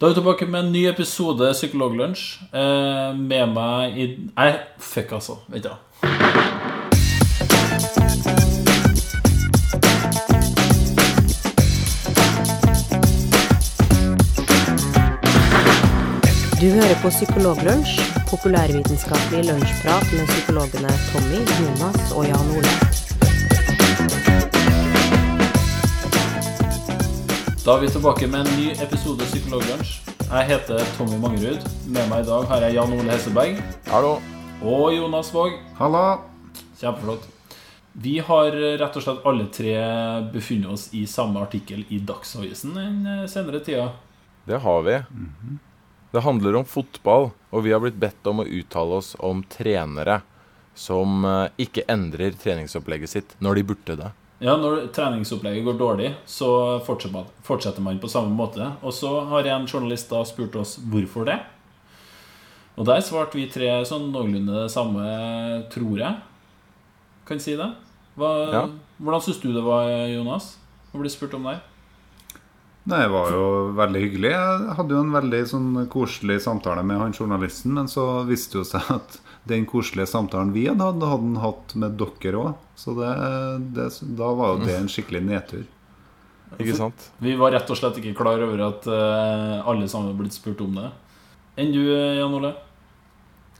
Da er vi tilbake med en ny episode Psykologlunsj. Eh, med meg i Nei, fuck, altså. Vent, da. Du hører på Psykologlunsj, populærvitenskapelig lunsjprat med psykologene Tommy, Jonas og Jan Ole. Da er vi tilbake med en ny episode Psykologlunsj. Jeg heter Tommy Mangerud. Med meg i dag har jeg Jan Ole Hesseberg Hallo. og Jonas Våg. Halla! Kjempeflott. Vi har rett og slett alle tre befunnet oss i samme artikkel i Dagsavisen den senere tida. Det har vi. Det handler om fotball, og vi har blitt bedt om å uttale oss om trenere som eh, ikke endrer treningsopplegget sitt når de burde det. Ja, Når treningsopplegget går dårlig, så fortsetter man, på samme måte. Og så har en journalist da spurt oss hvorfor det. Og der svarte vi tre sånn noenlunde det samme, tror jeg. Kan si det. Hva, Ja. Hvordan syns du det var, Jonas, å bli spurt om det? Det var jo veldig hyggelig. Jeg hadde jo en veldig sånn koselig samtale med han journalisten, men så viste det jo seg at den koselige samtalen vi hadde hatt, hadde han hatt med dere òg. Så det, det, da var jo det en skikkelig nedtur. Ikke sant? Vi var rett og slett ikke klar over at eh, alle sammen var blitt spurt om det. Enn du, Jan Ole?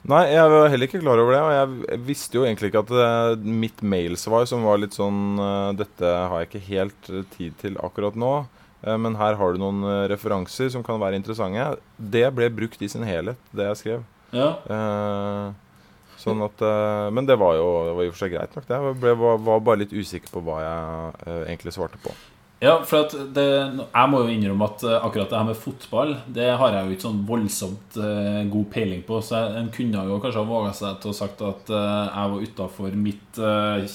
Nei, jeg var heller ikke klar over det. Og jeg visste jo egentlig ikke at eh, mitt mailsvar, som var litt sånn eh, Dette har jeg ikke helt tid til akkurat nå, men her har du noen referanser som kan være interessante. Det ble brukt i sin helhet, det jeg skrev. Ja. Eh, sånn at eh, Men det var jo det var i og for seg greit nok, det. Jeg ble, var, bare litt usikker på hva jeg eh, egentlig svarte på. Ja, for det, jeg må jo innrømme at eh, akkurat det her med fotball Det har jeg jo ikke sånn voldsomt god peiling på. Så jeg, en kunne jo kanskje ha våga seg til å sagt at jeg var utafor mitt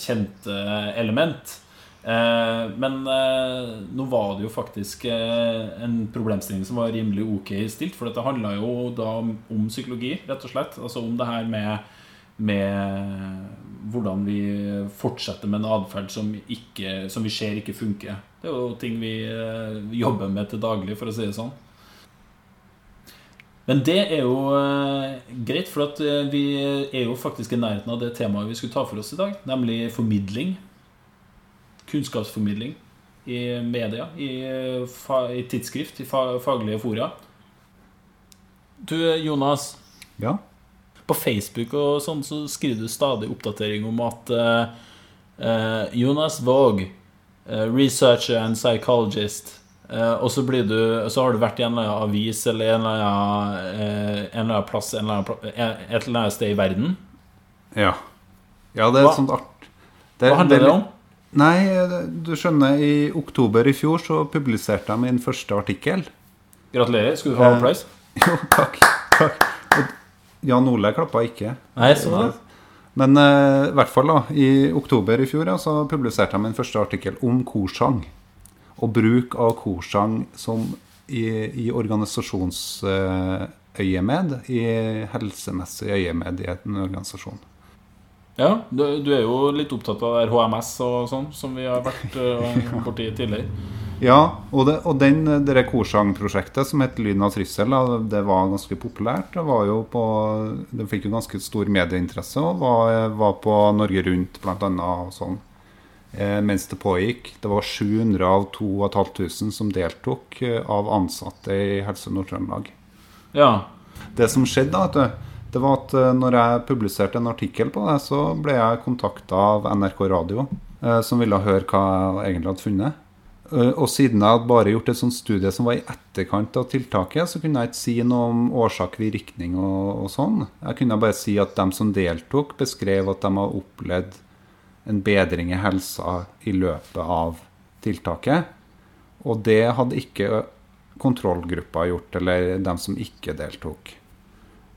kjente element. Men nå var det jo faktisk en problemstilling som var rimelig ok stilt. For dette handla jo da om psykologi, rett og slett. Altså om det her med med hvordan vi fortsetter med en atferd som, som vi ser ikke funker. Det er jo ting vi eh, jobber med til daglig, for å si det sånn. Men det er jo eh, greit, for at eh, vi er jo faktisk i nærheten av det temaet vi skulle ta for oss i dag, nemlig formidling. Kunnskapsformidling i media, i, i tidsskrift, i fa faglige fora. Du, Jonas. Ja. På Facebook og sånn så skriver du stadig oppdatering om at eh, eh, Jonas Våg, uh, researcher and psychologist uh, Og så, blir du, så har du vært i en eller annen avis eller en eller annen, eh, en eller annen plass en eller annen, eh, et eller annet sted i verden. Ja, ja det er et sånt art. Det, Hva handler det om? Nei, du skjønner, i oktober i fjor så publiserte jeg min første artikkel. Gratulerer. Skal du ha Eh, applaus? Jo, takk. takk. Og Jan Ole klappa ikke. Nei, sånn da. Men eh, i hvert fall da, i oktober i fjor ja, så publiserte jeg min første artikkel om korsang. Og bruk av korsang som i, i organisasjonsøyemed, i helsemessig øyemed i en organisasjon. Ja, du, du er jo litt opptatt av det HMS og sånn, som vi har vært uh, borti tidligere. Ja, og, det, og den, det korsangprosjektet som het Lyden av trissel, det var ganske populært. Det, var jo på, det fikk jo ganske stor medieinteresse og var, var på Norge Rundt annet sånn. Eh, mens det pågikk. Det var 700 av 2500 som deltok eh, av ansatte i Helse Nord-Trøndelag. Ja. Det som skjedde, da, vet du, det var at eh, når jeg publiserte en artikkel på det, så ble jeg kontakta av NRK Radio, eh, som ville høre hva jeg egentlig hadde funnet. Eh, Og siden jeg hadde bare gjort et sånt studie som var i etterkant av tiltaket, så kunne jeg ikke si noe om årsak, virkning og, og sånn. Jeg kunne bare si at de som deltok, beskrev at de har opplevd en bedring i helsa i løpet av tiltaket. Og det hadde ikke kontrollgruppa gjort, eller dem som ikke deltok.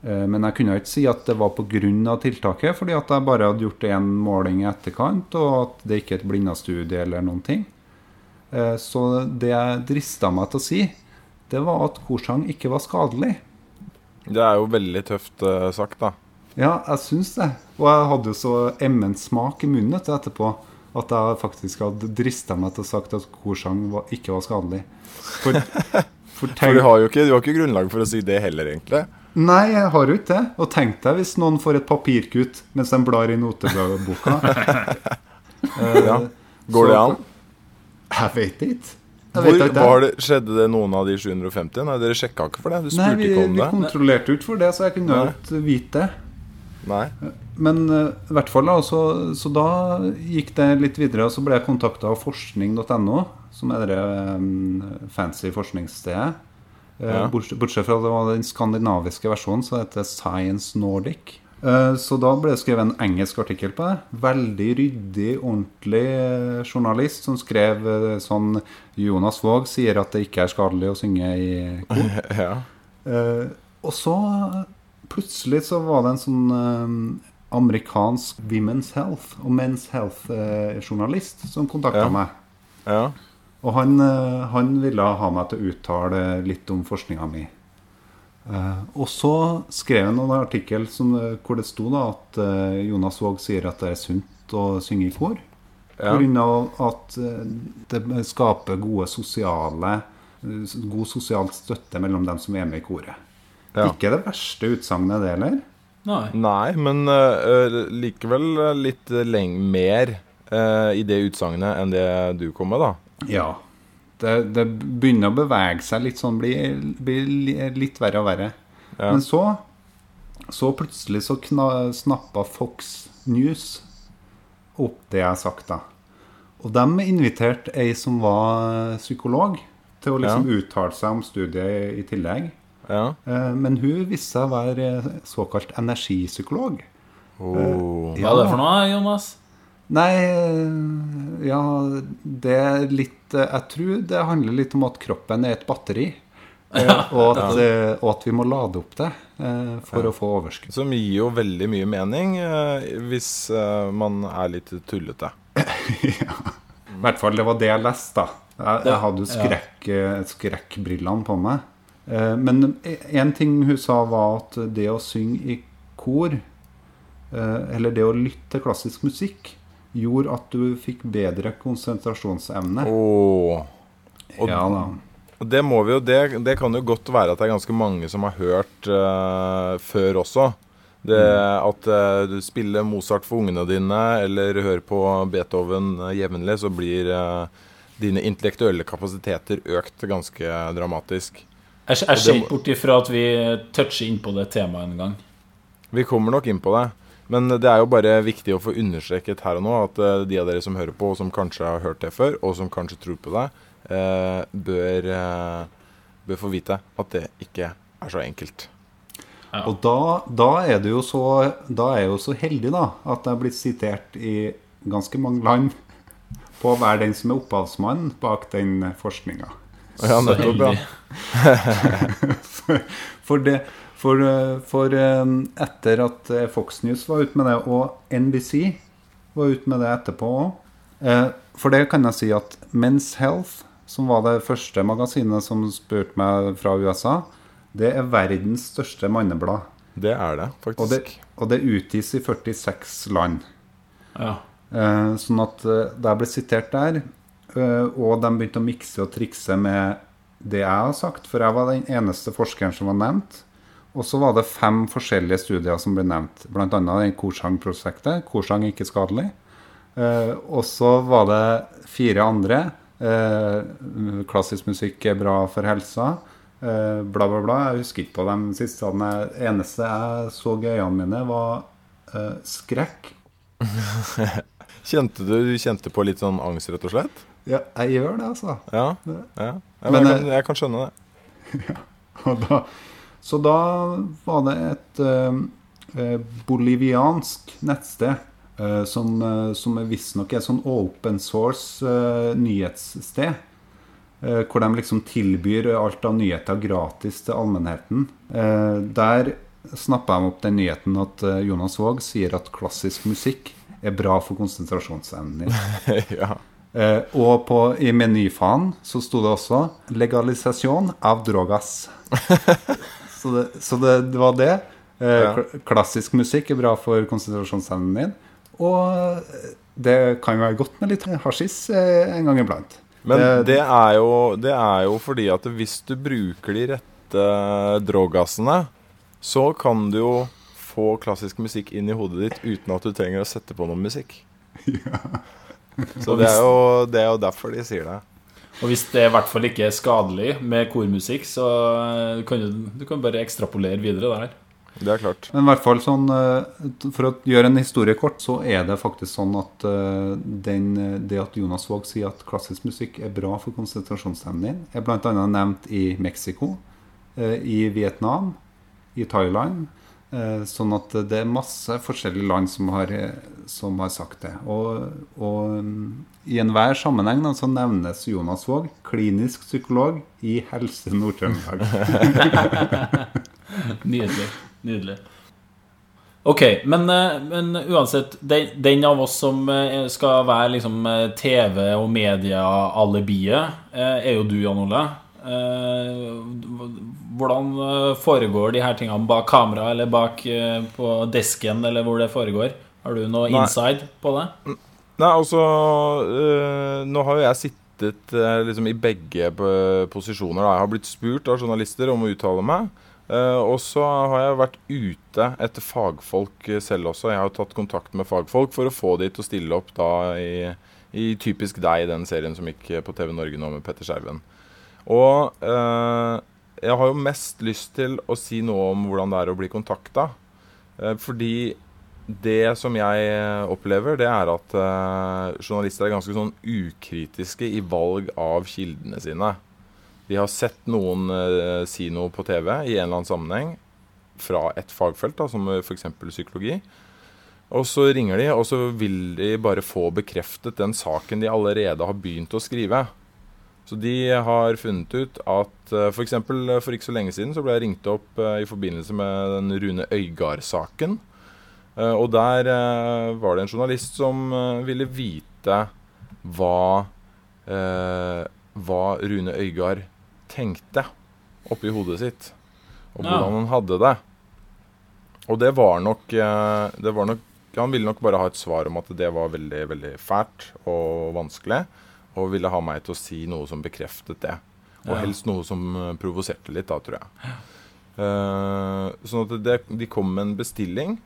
Eh, Men jeg kunne ikke si at det var pga. tiltaket, fordi at jeg bare hadde gjort én måling i etterkant, og at det ikke er et blinda studie eller noen ting. Eh, Så det jeg drista meg til å si, det var at korsang ikke var skadelig. Det er jo veldig tøft eh, sagt, da. Ja, jeg syns det. Og jeg hadde jo så emmen smak i munnen etterpå at jeg faktisk hadde drista meg til å sagt at korsang var, ikke var skadelig. For, For du har jo ikke, du har ikke grunnlag for å si det heller, egentlig. Nei, jeg har jo ikke det. Og tenk deg hvis noen får et papirkutt mens de blar i noteboka. Eh, ja. Går det an? Jeg vet ikke. Jeg Hvor, ikke. var det, skjedde det noen av de 750? Nei, dere sjekka ikke for det? Du Nei, vi, ikke om vi det? kontrollerte ut ikke for det, så jeg kunne ikke vite det. Nei. Men eh, i hvert fall da, så, så da gikk det litt videre, og så ble jeg kontakta av forskning.no, som er det um, fancy forskningsstedet. Eh, Ja. bortsett, bortsett fra at det var den skandinaviske versjonen, så heter det Science Nordic. Eh, Så da ble det skrevet en engelsk artikkel på det. Veldig ryddig, ordentlig eh, journalist som skrev eh, sånn Jonas Våg sier at det ikke er skadelig å synge i kor. Ja. Og så plutselig så var det en sånn amerikansk Women's Health og Men's Health-journalist som kontakta Ja. meg. ja. Og han, han ville ha meg til å uttale litt om forskninga mi. Eh, og så skrev han en artikkel som, eh, hvor det sto da at eh, Jonas Våg sier at det er sunt å synge i kor. Ja. Av at det skaper gode sosiale god sosial støtte mellom dem som er med i koret. Ja. Ikke det verste utsagnet, det heller. Nei. Nei, men uh, likevel litt lenge mer uh, i det utsagnet enn det du kom med, da. Ja. Det, det begynner å bevege seg litt sånn, blir, blir litt verre og verre. Ja. Men så Så plutselig så kna, snappa Fox News opp det jeg har sagt, da. Og de inviterte ei som var psykolog, til å liksom uttale seg om studiet i, tillegg. Ja. Eh, Men hun viste seg å være eh, såkalt energipsykolog. Oh. Hva er det for noe, Jonas? Nei, eh, ja Det er litt eh, Jeg tror det handler litt om at kroppen er et batteri. Ja, Og at, ja. og at vi må lade opp det for for å få overskudd. Som gir jo veldig mye mening eh, hvis eh, man er litt tullete. ja. I hvert fall det var det jeg leste. da Jeg, jeg hadde jo skrekk, eh, skrekkbrillene på meg. Eh, Men én ting hun sa, var at det å synge i kor, eh, eller det å lytte til klassisk musikk, gjorde at du fikk bedre konsentrasjonsevne. Åh. og- Ja da. Og det må vi jo, det, det kan jo godt være at det er ganske mange som har hørt uh, før også. Det At eh, du spiller Mozart for ungene dine, eller hører på Beethoven eh, jevnlig, så blir dine intellektuelle kapasiteter økt ganske dramatisk. Jeg, jeg ser ikke bort ifra at vi toucher innpå det temaet en gang. Vi kommer nok inn på det. Men det er jo bare viktig å få understreket her og nå at eh, de av dere som hører på, og som kanskje har hørt det før, og som kanskje tror på det, eh, bør, eh, bør få vite at det ikke er så enkelt. Og da, da er du jo så Da er jeg jo så heldig, da, at jeg er blitt sitert i ganske mange land på å være den som er opphavsmannen bak den forskninga. Ja, nettopp, ja. For, det, for, eh, for eh, etter at eh, Fox News var ute med det, og NBC var ute med det etterpå òg For det kan jeg si at Men's Health, som var det første magasinet som spurte meg fra USA, det er verdens største manneblad. Det er det, Og det, faktisk. og det utgis i 46 land. Ja. Eh, sånn at det da jeg ble sitert der, eh, og de begynte å mikse og trikse med det jeg har sagt, for jeg var den eneste forskeren som var nevnt. Og så var det fem forskjellige studier som ble nevnt, bl.a. den Korsang-prosjektet. Korsang er ikke skadelig. Eh, og så var det fire andre. Eh, klassisk musikk er bra for helsa. Eh, bla, bla, bla. Jeg husker ikke på de siste. Det eneste jeg så i øynene mine, var eh, skrekk. Kjente du, du kjente på litt sånn angst, rett og slett? Ja, jeg gjør det, altså. Ja. ja. Jeg, Men, jeg, eh, kan, jeg kan skjønne det. ja, Og da, så da var det et eh, eh, boliviansk nettsted eh, som, uh, som visstnok er sånn open source eh, nyhetssted. eh, hvor de liksom tilbyr alt av nyheter gratis til allmennheten. Eh, der snappa de opp den nyheten at eh, Jonas Våg sier at klassisk musikk er bra for konsentrasjonsevnen din. ja. Eh, og på, i menyfanen så sto det også 'legalisasjon av drogas'. så det, så det, det var det. Eh, Ja. Klassisk musikk er bra for konsentrasjonsevnen din. Og det kan jo være godt med litt hasjis eh, en gang iblant. Men Det- det, er jo, det er jo fordi at hvis du bruker de rette droggassene, så kan du jo få klassisk musikk inn i hodet ditt uten at du trenger å sette på noe musikk. Så det er, jo, det er jo derfor de sier det. Og hvis det i hvert fall ikke er skadelig med kormusikk, så eh, kan du, du kan bare ekstrapolere videre der. Det er klart. Men i hvert fall sånn eh, For å gjøre en historie kort, så er det faktisk sånn at eh, den, det at Jonas Våg sier at klassisk musikk er bra for konsentrasjonsevnen din, er bl.a. nevnt i Mexico, i Vietnam, i Thailand. Eh, Sånn at det er masse forskjellige land som har, som har sagt det. Og, og mm, i enhver sammenheng så nevnes Jonas Våg, klinisk psykolog i Helse Nord-Trøndelag. Nydelig. Nydelig. Ok, men, eh, men uansett, den, av oss som eh, skal være liksom TV- og media-alibiet, er jo du, Jan Ole. Eh, Hvordan eh, foregår de her tingene bak kamera, eller bak eh, på desken, eller hvor det foregår? Har du noe Nei. inside på det? Nei, altså Nå har jo jeg sittet liksom i begge posisjoner. Da. Jeg har blitt spurt av journalister om å uttale meg. Uh, og så har jeg vært ute etter fagfolk selv også. Jeg har tatt kontakt med fagfolk for å få de til å stille opp da i, i Typisk deg, den serien som gikk på TV Norge nå med Petter Skjerven. Og øh, jeg har jo mest lyst til å si noe om hvordan det er å bli kontakta. fordi det som jeg eh, opplever, det er at eh, journalister er ganske sånn ukritiske i valg av kildene sine. De har sett noen eh, si noe på TV i en eller annen sammenheng fra et fagfelt, da, som f.eks. psykologi. Og så ringer de, og så vil de bare få bekreftet den saken de allerede har begynt å skrive. Så de har funnet ut at f.eks. For, for ikke så lenge siden så ble jeg ringt opp eh, i forbindelse med den Rune Øygard-saken. Eh, og der eh, var det en journalist som eh, ville vite hva, eh, hva Rune Øygard tenkte oppi hodet sitt. Og hvordan han hadde det. Og det var nok, eh, det var nok Han ville nok bare ha et svar om at det var veldig, veldig fælt og vanskelig. Og ville ha meg til å si noe som bekreftet det. Og helst noe som eh, provoserte litt, da, tror jeg. Uh, sånn at det, de kom med en bestilling.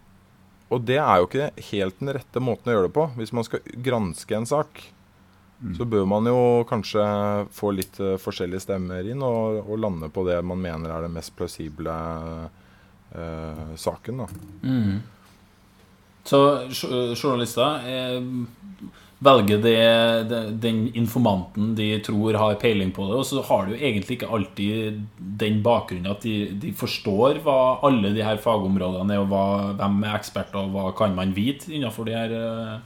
Og det er jo ikke helt den rette måten å gjøre det på. Hvis man skal granske en sak, så bør man jo kanskje få litt uh, forskjellige stemmer inn, og, og lande på det man mener er den mest plausible uh, saken. da. Mm. Så journalister eh, velger det, det, den informanten de tror har peiling på det, og så har de jo egentlig ikke alltid den bakgrunnen at de, de forstår hva alle de her fagområdene er, og hva, hvem er eksperter, og hva kan man vite innenfor de her eh,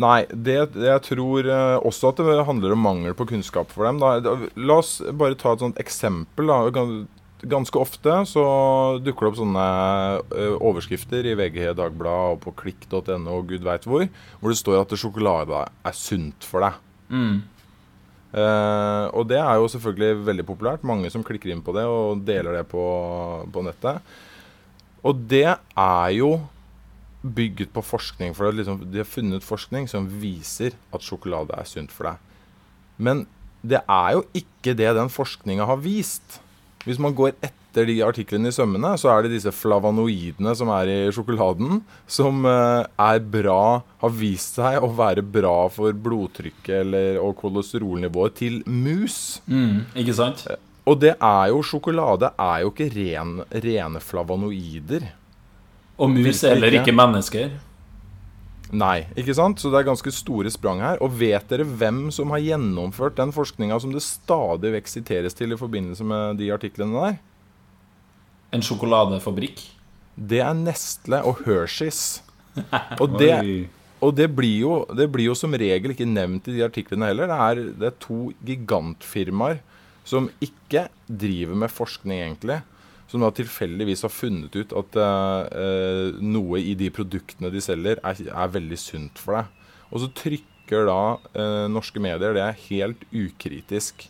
Nei, det, jeg tror eh, også at det handler om mangel på kunnskap for dem. Da. La oss bare ta et sånt eksempel. Da. Gan- Ganske ofte så dukker det opp sånne eh, overskrifter i VG, Dagbladet og på klikk.no og gud veit hvor, hvor det står at sjokolade er sunt for deg. mm. Eh, og det er jo selvfølgelig veldig populært. Mange som klikker inn på det og deler det på, på nettet. Og det er jo bygget på forskning. For det liksom, de har funnet forskning som viser at sjokolade er sunt for deg. Men det er jo ikke det den forskninga har vist. Hvis man går etter de artiklene i sømmene, så er det disse flavanoidene som er i sjokoladen, som eh, er bra, har vist seg å være bra for blodtrykket eller, og kolesterolnivået til mus. Mm, ikke sant? Og det er jo Sjokolade er jo ikke ren, rene flavanoider. Og mus er heller ikke mennesker. Nei, ikke sant? Så det er ganske store sprang her. Og vet dere hvem som har gjennomført den forskninga som det stadig vekk siteres til i forbindelse med de artiklene der? En sjokoladefabrikk. Det er Nestle og Hershey's. Og det, og det, blir jo, det blir jo som regel ikke nevnt i de artiklene heller. Det er, det er to gigantfirmaer som ikke driver med forskning, egentlig. Som da tilfeldigvis har funnet ut at eh, eh, noe i de produktene de selger, er, er veldig sunt for deg. Og så trykker da eh, norske medier det er helt ukritisk.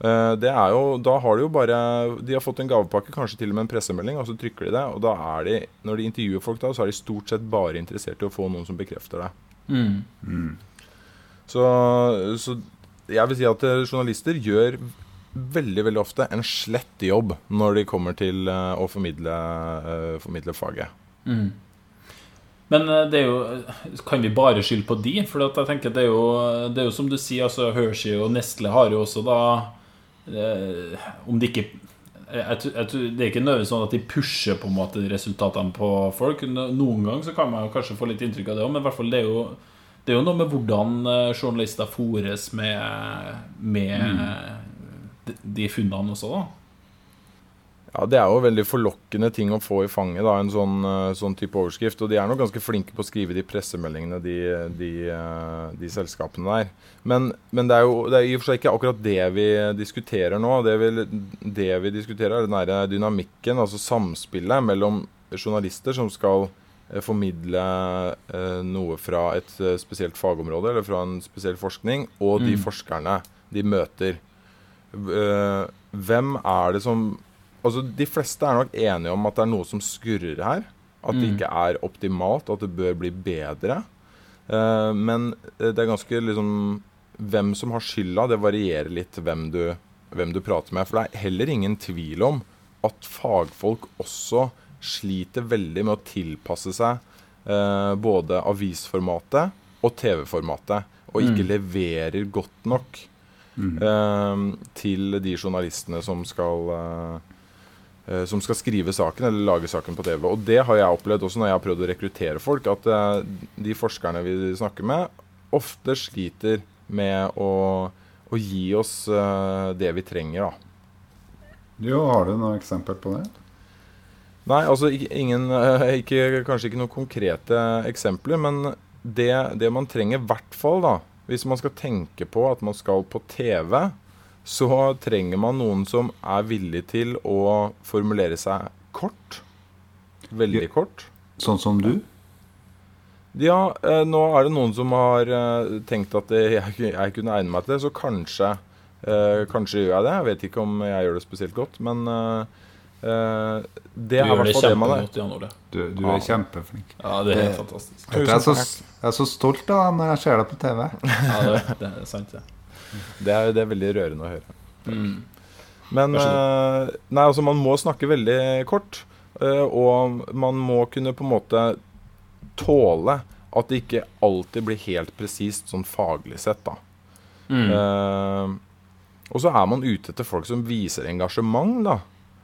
Eh, det er jo, da har de jo bare De har fått en gavepakke, kanskje til og med en pressemelding, og så trykker de det. Og da er de, når de intervjuer folk, da, så er de stort sett bare interessert i å få noen som bekrefter det. Mm. Så, så jeg vil si at eh, journalister gjør veldig veldig ofte en slett jobb når de kommer til eh, å formidle, eh, formidle faget. Mm. Men eh, det er jo Kan vi bare skylde på de? For jeg tenker det er jo, det er jo som du sier, altså Hershey og Nestle har jo også da eh, Om de ikke jeg, tror- jeg, Det er ikke nødvendigvis sånn at de pusher på en måte resultatene på folk. Noen ganger så kan man jo kanskje få litt inntrykk av det òg, men i hvert fall det er jo det er jo noe med hvordan journalister fòres med, med de, de funnene også, da. Ja, Det er jo veldig forlokkende ting å få i fanget, da, en sånn, eh, sånn type overskrift. Og de er nok ganske flinke på å skrive de pressemeldingene, de, de, eh, de selskapene der. Men, men det er jo det er i og for seg ikke akkurat det vi diskuterer nå. Det vi, det vi diskuterer, er den der dynamikken, altså samspillet mellom journalister som skal eh, formidle noe fra et spesielt fagområde eller fra en spesiell forskning, og de Mm. forskerne de møter. Eh, hvem er det som Altså, De fleste er nok enige om at det er noe som skurrer her. At det Mm. ikke er optimalt, at det bør bli bedre. Eh, men eh, det er ganske liksom Hvem som har skylda, det varierer litt hvem du, hvem du prater med. For det er heller ingen tvil om at fagfolk også sliter veldig med å tilpasse seg eh, både avisformatet og TV-formatet. Og ikke Mm. leverer godt nok eh, til de journalistene som skal eh, eh, som skal skrive saken eller lage saken på TV. Og det har jeg opplevd også når jeg har prøvd å rekruttere folk, at eh, de forskerne vi snakker med, ofte sliter med å, å gi oss det vi trenger, da. Jo, har du noe eksempel på det? Nei, altså ikke, ingen, ikke, kanskje ikke noen konkrete eksempler, men det, det man trenger i hvert fall, da, hvis man skal tenke på at man skal på TV, så trenger man noen som er villig til å formulere seg kort. Veldig Ja. kort. Sånn som du? Ja, eh, nå er det noen som har eh, tenkt at jeg, jeg kunne egne meg til det, så kanskje, eh, kanskje gjør jeg det. Jeg vet ikke om jeg gjør det spesielt godt, men eh, det Du er i gjør det hvert fall det man er. kjempegodt, Jan Ole. Du, du er kjempeflink. Ja, det er helt Det- fantastisk. Jeg er, så, jeg er så stolt av deg når jeg ser deg på TV. Ja, det, det er sant, det. Det er, det er veldig rørende å høre. Mm. Men eh, Nei, altså man må snakke veldig kort. eh, og man må kunne på en måte tåle at det ikke alltid blir helt presist sånn faglig sett, da. Mm. Uh, og så er man ute etter folk som viser engasjement, da.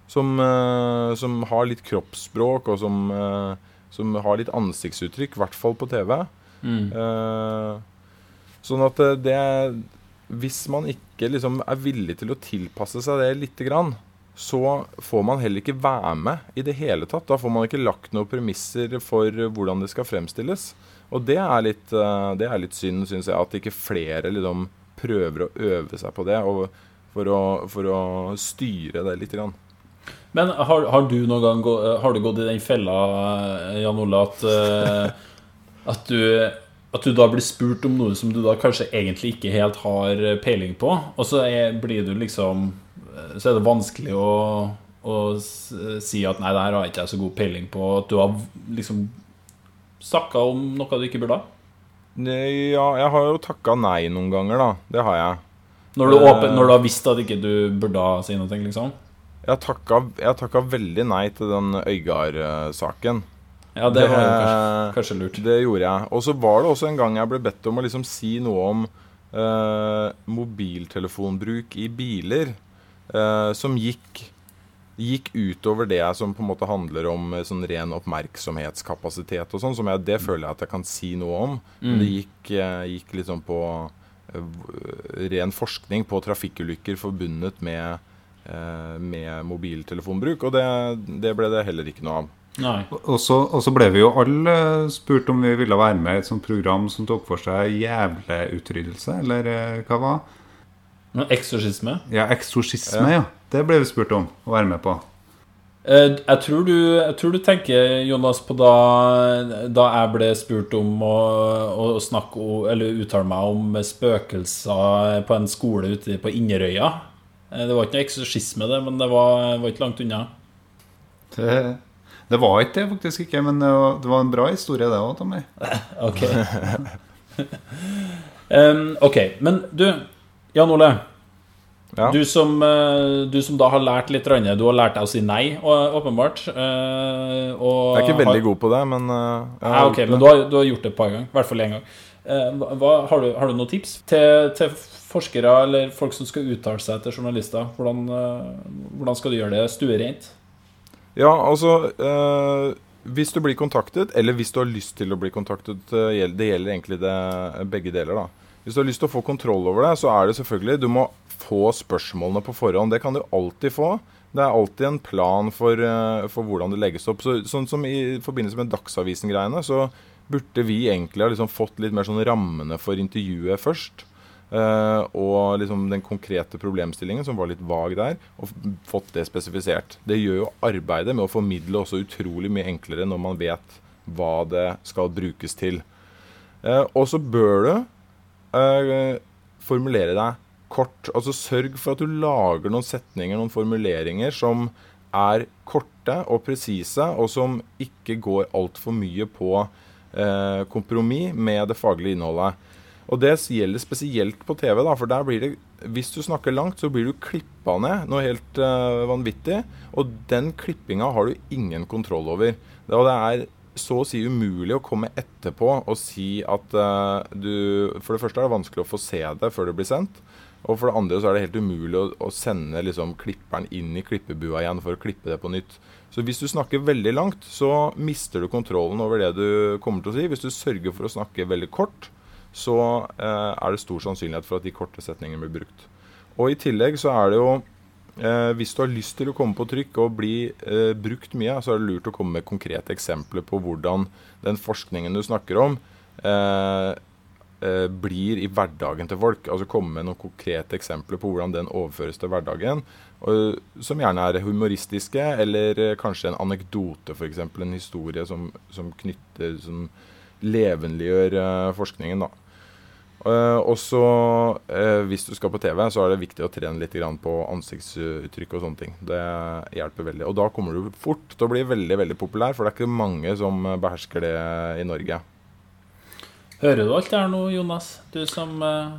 Som, eh, som har litt kroppsspråk, og som, eh, som har litt ansiktsuttrykk, i hvert fall på TV. Mm. Eh, sånn at det Hvis man ikke liksom er villig til å tilpasse seg det lite grann, så får man heller ikke være med i det hele tatt. Da får man ikke lagt noen premisser for hvordan det skal fremstilles. Og det er litt, det er litt synd, syns jeg, at ikke flere liksom prøver å øve seg på det. For å, for å styre det litt. Grann. Men har, har du noen gang gå, Har du gått i den fella, eh, Jan Ole, at, eh, at, du, at du da blir spurt om noe som du da kanskje egentlig ikke helt har peiling på, og så er, blir du liksom eh, Så er det vanskelig å, å si at 'nei, det her har jeg ikke så god peiling på', at du har liksom snakka om noe du ikke burde ha? Ja, jeg har jo takka nei noen ganger, da. Det har jeg. Når du, Eh. åpen, når du har visst at ikke du burde ha si noe, liksom? Jeg takka, jeg takka veldig nei til den Øygard-saken. Ja, det var kanskje, kanskje lurt. Det gjorde jeg. Og så var det også en gang jeg ble bedt om å liksom si noe om eh, mobiltelefonbruk i biler eh, som gikk Gikk utover det som på en måte handler om eh, sånn ren oppmerksomhetskapasitet og sånn. Som jeg, det føler jeg at jeg kan si noe om. Men det gikk, eh, gikk liksom på eh, ren forskning på trafikkulykker forbundet med, med mobiltelefonbruk. Og det, det ble det heller ikke noe av. Og så, og så ble vi jo alle spurt om vi ville være med i et sånt program som tok for seg jævleutryddelse, eller eh, hva var no, Eksorsisme? Ja, eksorsisme, ja. Det ble vi spurt om å være med på. Eh, Jeg tror, du, jeg tror du tenker, Jonas, på da, da jeg ble spurt om å, å snakke Eller uttale meg om spøkelser på en skole ute på Inderøya. Eh, Det var ikke noe eksorsisme, det, men det var, var ikke langt unna. Det, det var ikke det, faktisk ikke, men det var, det var en bra historie, det òg, Tommy. Ok. um, ok, men du Jan Ole, Ja. du, som, eh, du som da har lært litt, rann, du har lært deg å si nei, åpenbart. eh, Og Jeg er ikke har- veldig god på det, men Ja, har ok, gjort men du har, du har gjort det et par ganger. I hvert fall én gang. Eh, hva- har, du, har du noen tips til, til forskere eller folk som skal uttale seg til journalister? Hvordan, eh, hvordan skal du gjøre det stuereint? Ja, altså eh, Hvis du blir kontaktet, eller hvis du har lyst til å bli kontaktet eh, Det gjelder egentlig det, begge deler, da. Hvis du har lyst til å få kontroll over det, så er det selvfølgelig Du må få spørsmålene på forhånd. Det kan du alltid få. Det er alltid en plan for, for hvordan det legges opp. Så, sånn som i forbindelse med Dagsavisen-greiene, så burde vi egentlig ha liksom fått litt mer sånn rammene for intervjuet først. Uh, og liksom den konkrete problemstillingen, som var litt vag der, og fått det spesifisert. Det gjør jo arbeidet med å formidle også utrolig mye enklere når man vet hva det skal brukes til. Uh, og så bør du uh, formulere deg kort. Altså sørg for at du lager noen setninger, noen formuleringer som er korte og presise, og som ikke går altfor mye på eh, kompromiss med det faglige innholdet. Og det gjelder spesielt på TV, da, for der blir det Hvis du snakker langt, så blir du klippa ned noe helt eh, vanvittig. Og den klippinga har du ingen kontroll over. Det, og det er så å si umulig å komme etterpå og si at eh, du For det første er det vanskelig å få se det før det blir sendt. Og for det andre så er det helt umulig å, å sende liksom, klipperen inn i klippebua igjen for å klippe det på nytt. Så hvis du snakker veldig langt, så mister du kontrollen over det du kommer til å si. Hvis du sørger for å snakke veldig kort, så eh, er det stor sannsynlighet for at de korte setningene blir brukt. Og i tillegg så er det jo eh, Hvis du har lyst til å komme på trykk og bli eh, brukt mye, så er det lurt å komme med konkrete eksempler på hvordan den forskningen du snakker om, eh, eh, blir i hverdagen til folk. Altså komme med noen konkrete eksempler på hvordan den overføres til hverdagen. Og, som gjerne er humoristiske, eller eh, kanskje en anekdote, f.eks. En historie som, som knytter Som levendegjør uh, forskningen, da. Uh, og så, uh, hvis du skal på TV, så er det viktig å trene litt på ansiktsuttrykk og sånne ting. Det hjelper veldig. Og da kommer du fort til å bli veldig veldig populær, for det er ikke mange som eh, behersker det i Norge. Hører du alt det her nå, Jonas? Du som eh,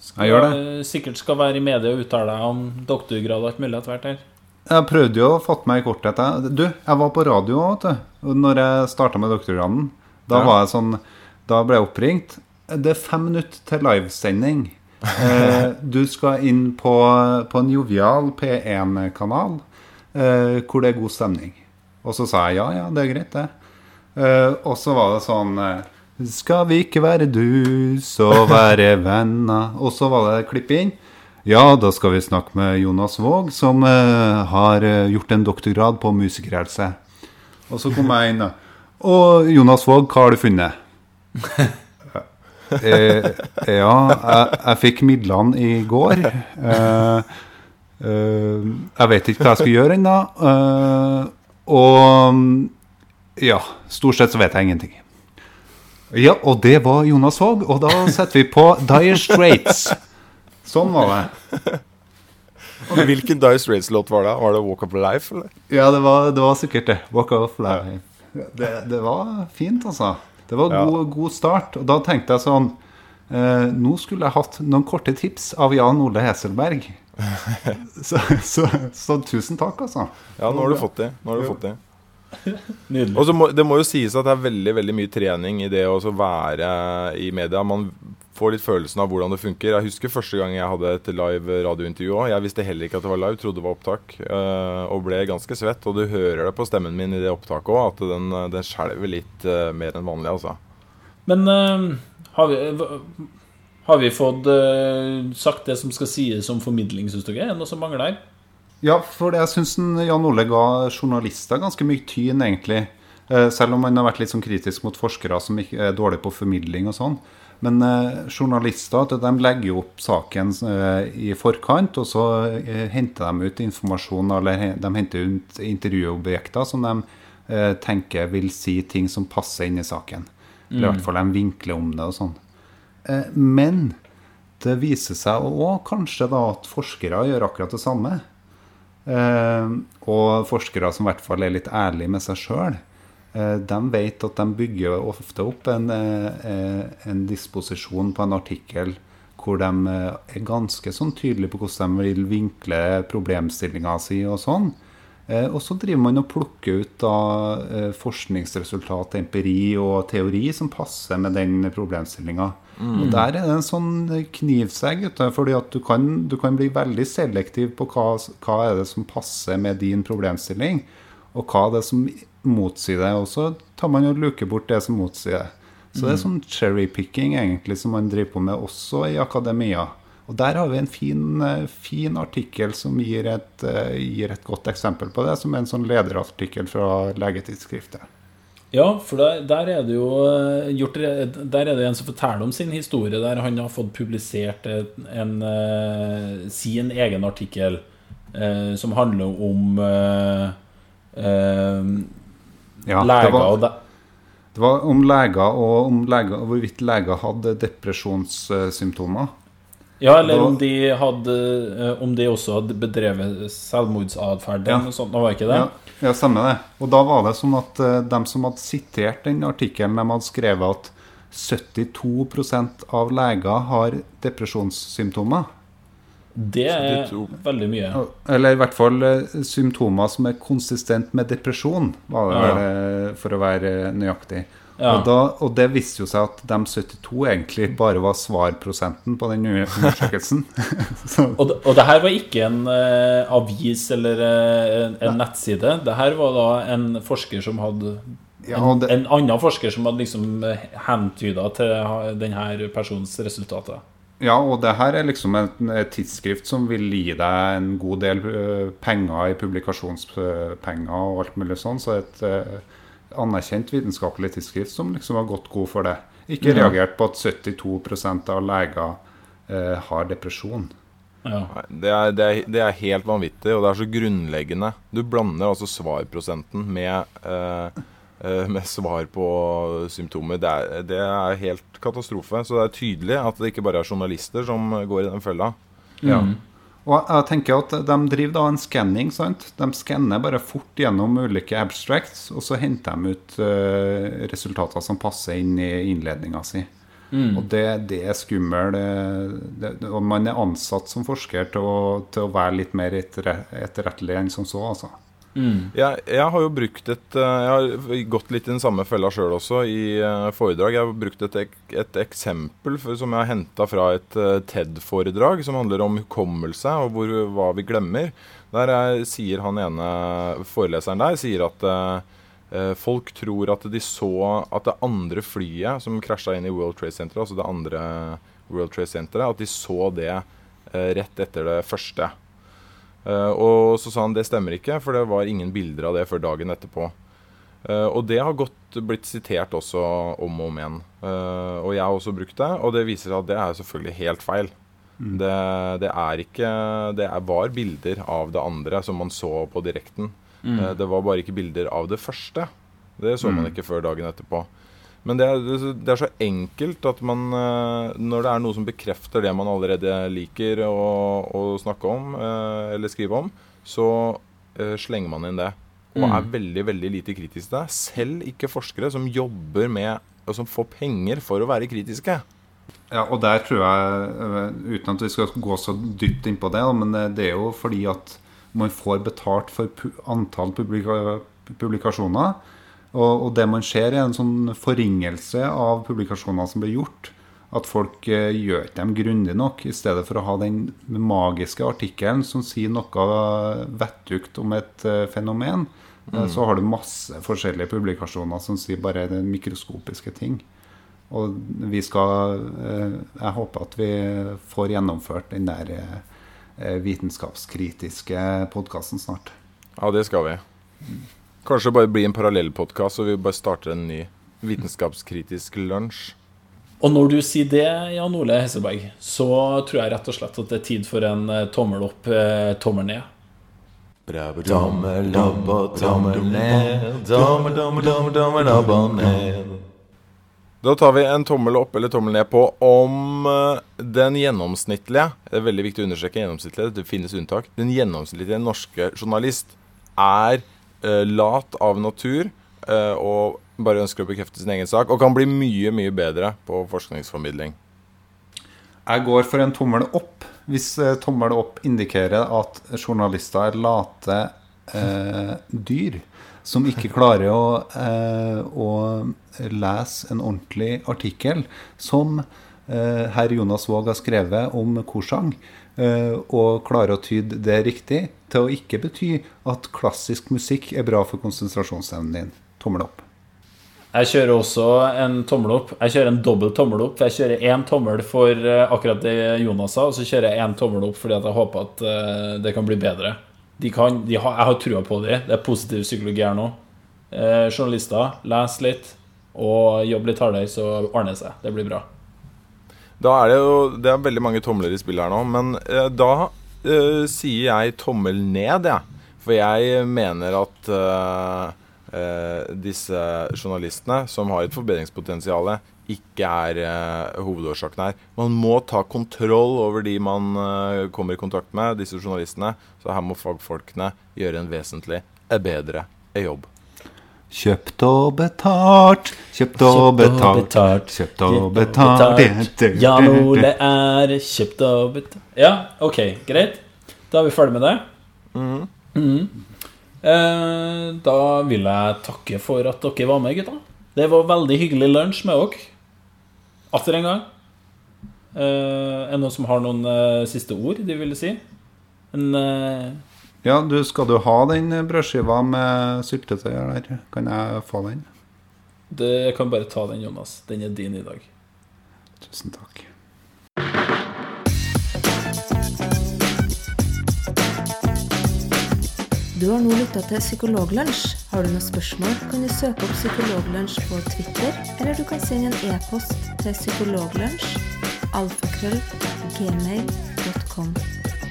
skal, Jeg gjør det. sikkert skal være i media og uttale deg om doktorgrad og alt mulig etter hvert her. Jeg prøvde jo å fatte meg i korthet. Du, jeg var på radio vet du, når jeg starta med doktorgraden. Da Ja. var jeg sånn Da ble jeg oppringt. Det er fem minutter til livesending. Eh, du skal inn på, på en jovial P1-kanal eh, hvor det er god stemning. Og så sa jeg ja, ja, det er greit, det. Eh, og så var det sånn eh, Skal vi ikke være dus og være venner? Og så var det klipp inn. Ja, da skal vi snakke med Jonas Våg, som uh, har eh, gjort en doktorgrad på musikerhelse. Og så kom jeg inn, da. Og Jonas Våg, hva har du funnet? eh, ja, jeg, jeg fikk midlene i går. Eh, eh, jeg vet ikke hva jeg skal gjøre ennå. Eh, og ja, stort sett så vet jeg ingenting. Ja, og det var Jonas Våg, og da setter vi på Dire Straits. Sånn var det. Hvilken Dire Straits-låt var det? Var det Walk of Life, eller? Ja, det var, det var sikkert det. Walk of life. Det, det var fint, altså. Det var en god, god start. Og da tenkte jeg sånn eh, Nå skulle jeg hatt noen korte tips av Jan Ole Heselberg. så, så, så tusen takk, altså. Ja, nå har du fått det. Nå har du fått det. Nydelig. Og så må, Det må jo sies at det er veldig veldig mye trening i det å så være i media. Man får litt følelsen av hvordan det funker. Jeg husker første gang jeg hadde et live radiointervju òg. Jeg visste heller ikke at det var live, trodde det var opptak. øh, og ble ganske svett. Og du hører det på stemmen min i det opptaket òg, at den, den skjelver litt øh, mer enn vanlig. altså. Men uh, har, vi, har vi fått uh, sagt det som skal sies om formidling, syns dere? Er det noe som mangler? Ja, for jeg syns Jan Ole ga journalister ganske mye tyn, egentlig. Eh, Selv om han har vært litt sånn kritisk mot forskere som er dårlige på formidling og sånn. Men eh, journalister de legger jo opp saken eh, i forkant, og så henter de ut informasjon, eller de henter ut intervjuobjekter som de tenker vil si ting som passer inn i saken. Eller i hvert fall de vinkler om det og sånn. Eh, Men det viser seg òg kanskje da at forskere gjør akkurat det samme. Eh, og forskere som i hvert fall er litt ærlige med seg sjøl, eh, de vet at de bygger ofte opp en, eh, en disposisjon på en artikkel hvor de er ganske sånn tydelige på hvordan de vil vinkle problemstillinga si og sånn. Og så driver man og plukker ut da forskningsresultat, empiri og teori som passer med den problemstillinga. Mm. Og der er det en sånn knivsegg, fordi at du kan, du kan, bli veldig selektiv på hva, hva er det som passer med din problemstilling, og hva er det som motsier det. Og så tar man og luker bort det som motsier det. Så det er mm. sånn cherrypicking egentlig som man driver på med også i akademia. Og Der har vi en fin, eh, fin artikkel som gir et, eh, gir et, godt eksempel på det, som er en sånn lederartikkel fra legetidsskriftet. Ja, for der, der, er det jo eh, gjort, Der er det en som forteller om sin historie, der han har fått publisert en, en sin egen artikkel eh, som handler om eh, ja, leger det var, og det, det var om leger og om leger, hvorvidt leger hadde depresjonssymptomer. Ja, eller om de, hadde, eh, om de også hadde bedrevet selvmordsatferd. Ja. Sånt, var ikke det? Ja, ja, stemmer det. Og da var det sånn at uh, de som hadde sitert den artikkelen, de hadde skrevet at 72% av leger har depresjonssymptomer. Det er 72. veldig mye. Eller i hvert fall uh, symptomer som er konsistent med depresjon, var det ja. vel, for å være nøyaktig. Ja. Og, da, og, det viste jo seg at de 72 egentlig bare var svarprosenten på den undersøkelsen. og, det, og det her var ikke en uh, avis eller uh, en, Nei. nettside. Det her var da en forsker som hadde ja, det, en, en, annen forsker som hadde liksom eh, hentyda til denne personens resultater. Ja, og det her er liksom et, et tidsskrift som vil gi deg en god del uh, penger i publikasjonspenger og alt mulig sånn. Så et anerkjent vitenskapelig tidsskrift som liksom har gått god for det. Ikke ja. reagert på at 72% av leger eh, har depresjon. Ja. Det, er, det, er, det, er, helt vanvittig, og det er så grunnleggende. Du blander altså svarprosenten med, eh, eh, med svar på symptomer. Det er, det er, helt katastrofe. Så det er tydelig at det ikke bare er journalister som går i den fella. Ja. Mm. Og jeg tenker at De driver da en skanning. De skanner bare fort gjennom ulike abstracts, og så henter de ut uh, resultater som passer inn i innledninga si. Mm. Og det, det, er skummelt. Og man er ansatt som forsker til å, til å være litt mer etterrettelig enn som så. altså. Mm. Jeg, jeg, har jo brukt et eh, Jeg har gått litt i den samme fella sjøl også i uh, foredrag. Jeg har brukt et, et eksempel for, som jeg har henta fra et uh, TED-foredrag som handler om hukommelse og hvor, hva vi glemmer. Der er, sier han ene foreleseren der sier at uh, folk tror at de så at det andre flyet som krasja inn i World Trade Center, altså det andre World Trade Center, at de så det rett etter det første. Uh, og så sa han det stemmer ikke, for det var ingen bilder av det før dagen etterpå. Uh, og det har godt blitt sitert også om og om igjen. Uh, og jeg har også brukt det, og det viser seg at det er selvfølgelig helt feil. Mm. Det, det, er ikke Det er, var bilder av det andre som man så på direkten. Mm. det var bare ikke bilder av det første. Det så man mm. ikke før dagen etterpå. Men det er, det er, så enkelt at man eh, Når det er noe som bekrefter det man allerede liker å, å snakke om eh, eller skrive om, så eh, slenger man inn det. Og mm. er veldig veldig lite kritisk til det. Selv ikke forskere som jobber med og som får penger for å være kritiske. Ja, og der tror jeg, uten at vi skal gå så dypt inn på det, men det er jo fordi at man får betalt for antall publikasjoner. Og, og, det man ser, er en sånn forringelse av publikasjoner som blir gjort. At folk eh, gjør ikke dem grundig nok, i stedet for å ha den magiske artikkelen som sier noe vettugt om et eh, fenomen. Eh, mm. Så har du masse forskjellige publikasjoner som sier bare den mikroskopiske ting. Og vi skal eh, Jeg håper at vi får gjennomført den der eh, vitenskapskritiske podkasten snart. Ja, det skal vi. Kanskje det bare blir en parallellpodkast, og vi bare starter en ny vitenskapskritisk lunsj. Og når du sier det, Jan Ole Hesseberg, så tror jeg rett og slett at det er tid for en uh, tommel opp, uh, tommel ned. Tommel opp og tommel ned, tommel, tommel, tommel, tommel opp og ned. Da tar vi en tommel opp eller tommel ned på om uh, den gjennomsnittlige Det er veldig viktig å understreke gjennomsnittlige, det finnes unntak. Den gjennomsnittlige norske journalist er lat av natur uh, og bare ønsker å bekrefte sin egen sak, og kan bli mye, mye bedre på forskningsformidling. Jeg går for en tommel opp. Hvis eh, tommel opp indikerer at journalister er late eh, dyr som ikke klarer å, eh, å lese en ordentlig artikkel som eh, herr Jonas Våg har skrevet om korsang, eh, og klarer å tyde det riktig til å ikke bety at klassisk musikk er bra for konsentrasjonsevnen din. Tommel opp. Jeg kjører også en tommel opp. Jeg kjører en dobbel tommel opp. For jeg kjører én tommel for eh, akkurat det Jonas sa, og så kjører jeg én tommel opp fordi jeg håper at eh, det kan bli bedre. De kan, de har, jeg har trua på dem. Det er positiv psykologi her nå. Eh, journalister, les litt og jobb litt hardere, så ordner det seg. Det blir bra. Da er det jo Det er veldig mange tomler i spill her nå, men eh, da eh, sier jeg tommel ned, jeg. Ja. For jeg mener at eh, eh, disse journalistene, som har et forbedringspotensial, ikke er eh, hovedårsaken her. Man må ta kontroll over de man eh, kommer i kontakt med, disse journalistene. Så her må fagfolkene gjøre en vesentlig bedre jobb. Kjøpt og betalt, kjøpt og betalt, kjøpt og betalt. Jan Ole er kjøpt og betalt Ja, ok, greit. Da er vi ferdig med det. Mhm. Eh, da vil jeg takke for at dere var med, gutta. Det var veldig hyggelig lunsj med dere. Atter en gang. Eh, er det noen som har noen eh, siste ord de ville si? En eh, Ja, du skal du ha den brødskiva med syltetøy der? Kan jeg få den? det, Jeg kan bare ta den, Jonas. Den er din i dag. Tusen takk. Du har nå lytta til Psykologlunsj. Har du noen spørsmål, kan du søke opp Psykologlunsj på Twitter, eller du kan sende en e-post til psykologlunsj alfakrøll gmail.com.